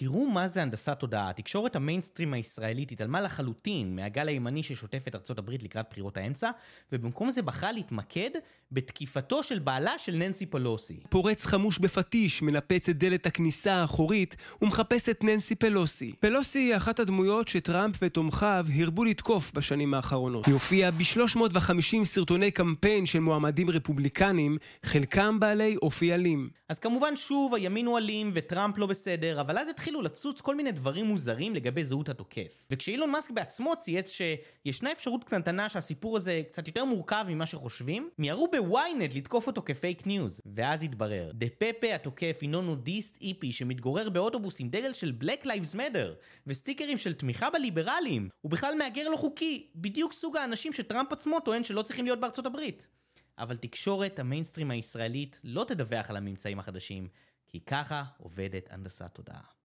תראו מה זה הנדסת תודעה. תקשורת המיינסטרים הישראלית התעלמה לחלוטין מהגל הימני ששוטף את ארצות הברית לקראת בחירות האמצע, ובמקום זה בחרה להתמקד בתקיפתו של בעלה של ננסי פלוסי. פורץ חמוש בפטיש, מנפץ את דלת הכניסה האחורית, ומחפש את ננסי פלוסי. פלוסי היא אחת הדמויות שטראמפ ותומכיו הרבו לתקוף בשנים האחרונות. היא הופיעה ב-350 סרטוני קמפיין של מועמדים רפובליקנים, חלקם בעלי אופי אלים. אז כמובן שוב, הימין הוא אלים וטראמפ לא בסדר, אבל אז התחילו לצוץ כל מיני דברים מוזרים לגבי זהות התוקף. וכשאילון מאסק בעצמו צייץ שישנה אפשרות קטנטנה שהסיפור הזה קצת יותר מורכב ממה שחושבים, מיהרו בוויינט לתקוף אותו כפייק news. ואז התברר, דה פאפה התוקף הינו נודיסט היפי שמתגורר באוטובוס עם דגל של Black Lives Matter, וסטיקרים של תמיכה בליברלים. הוא בכלל מהגר לא חוקי, בדיוק סוג האנשים שטראמפ עצמו טוען שלא צריכים להיות בארצות הברית. אבל תקשורת המיינסטרים הישראלית לא תדווח על הממצאים החדשים, כי ככה עובדת הנדסת תודעה.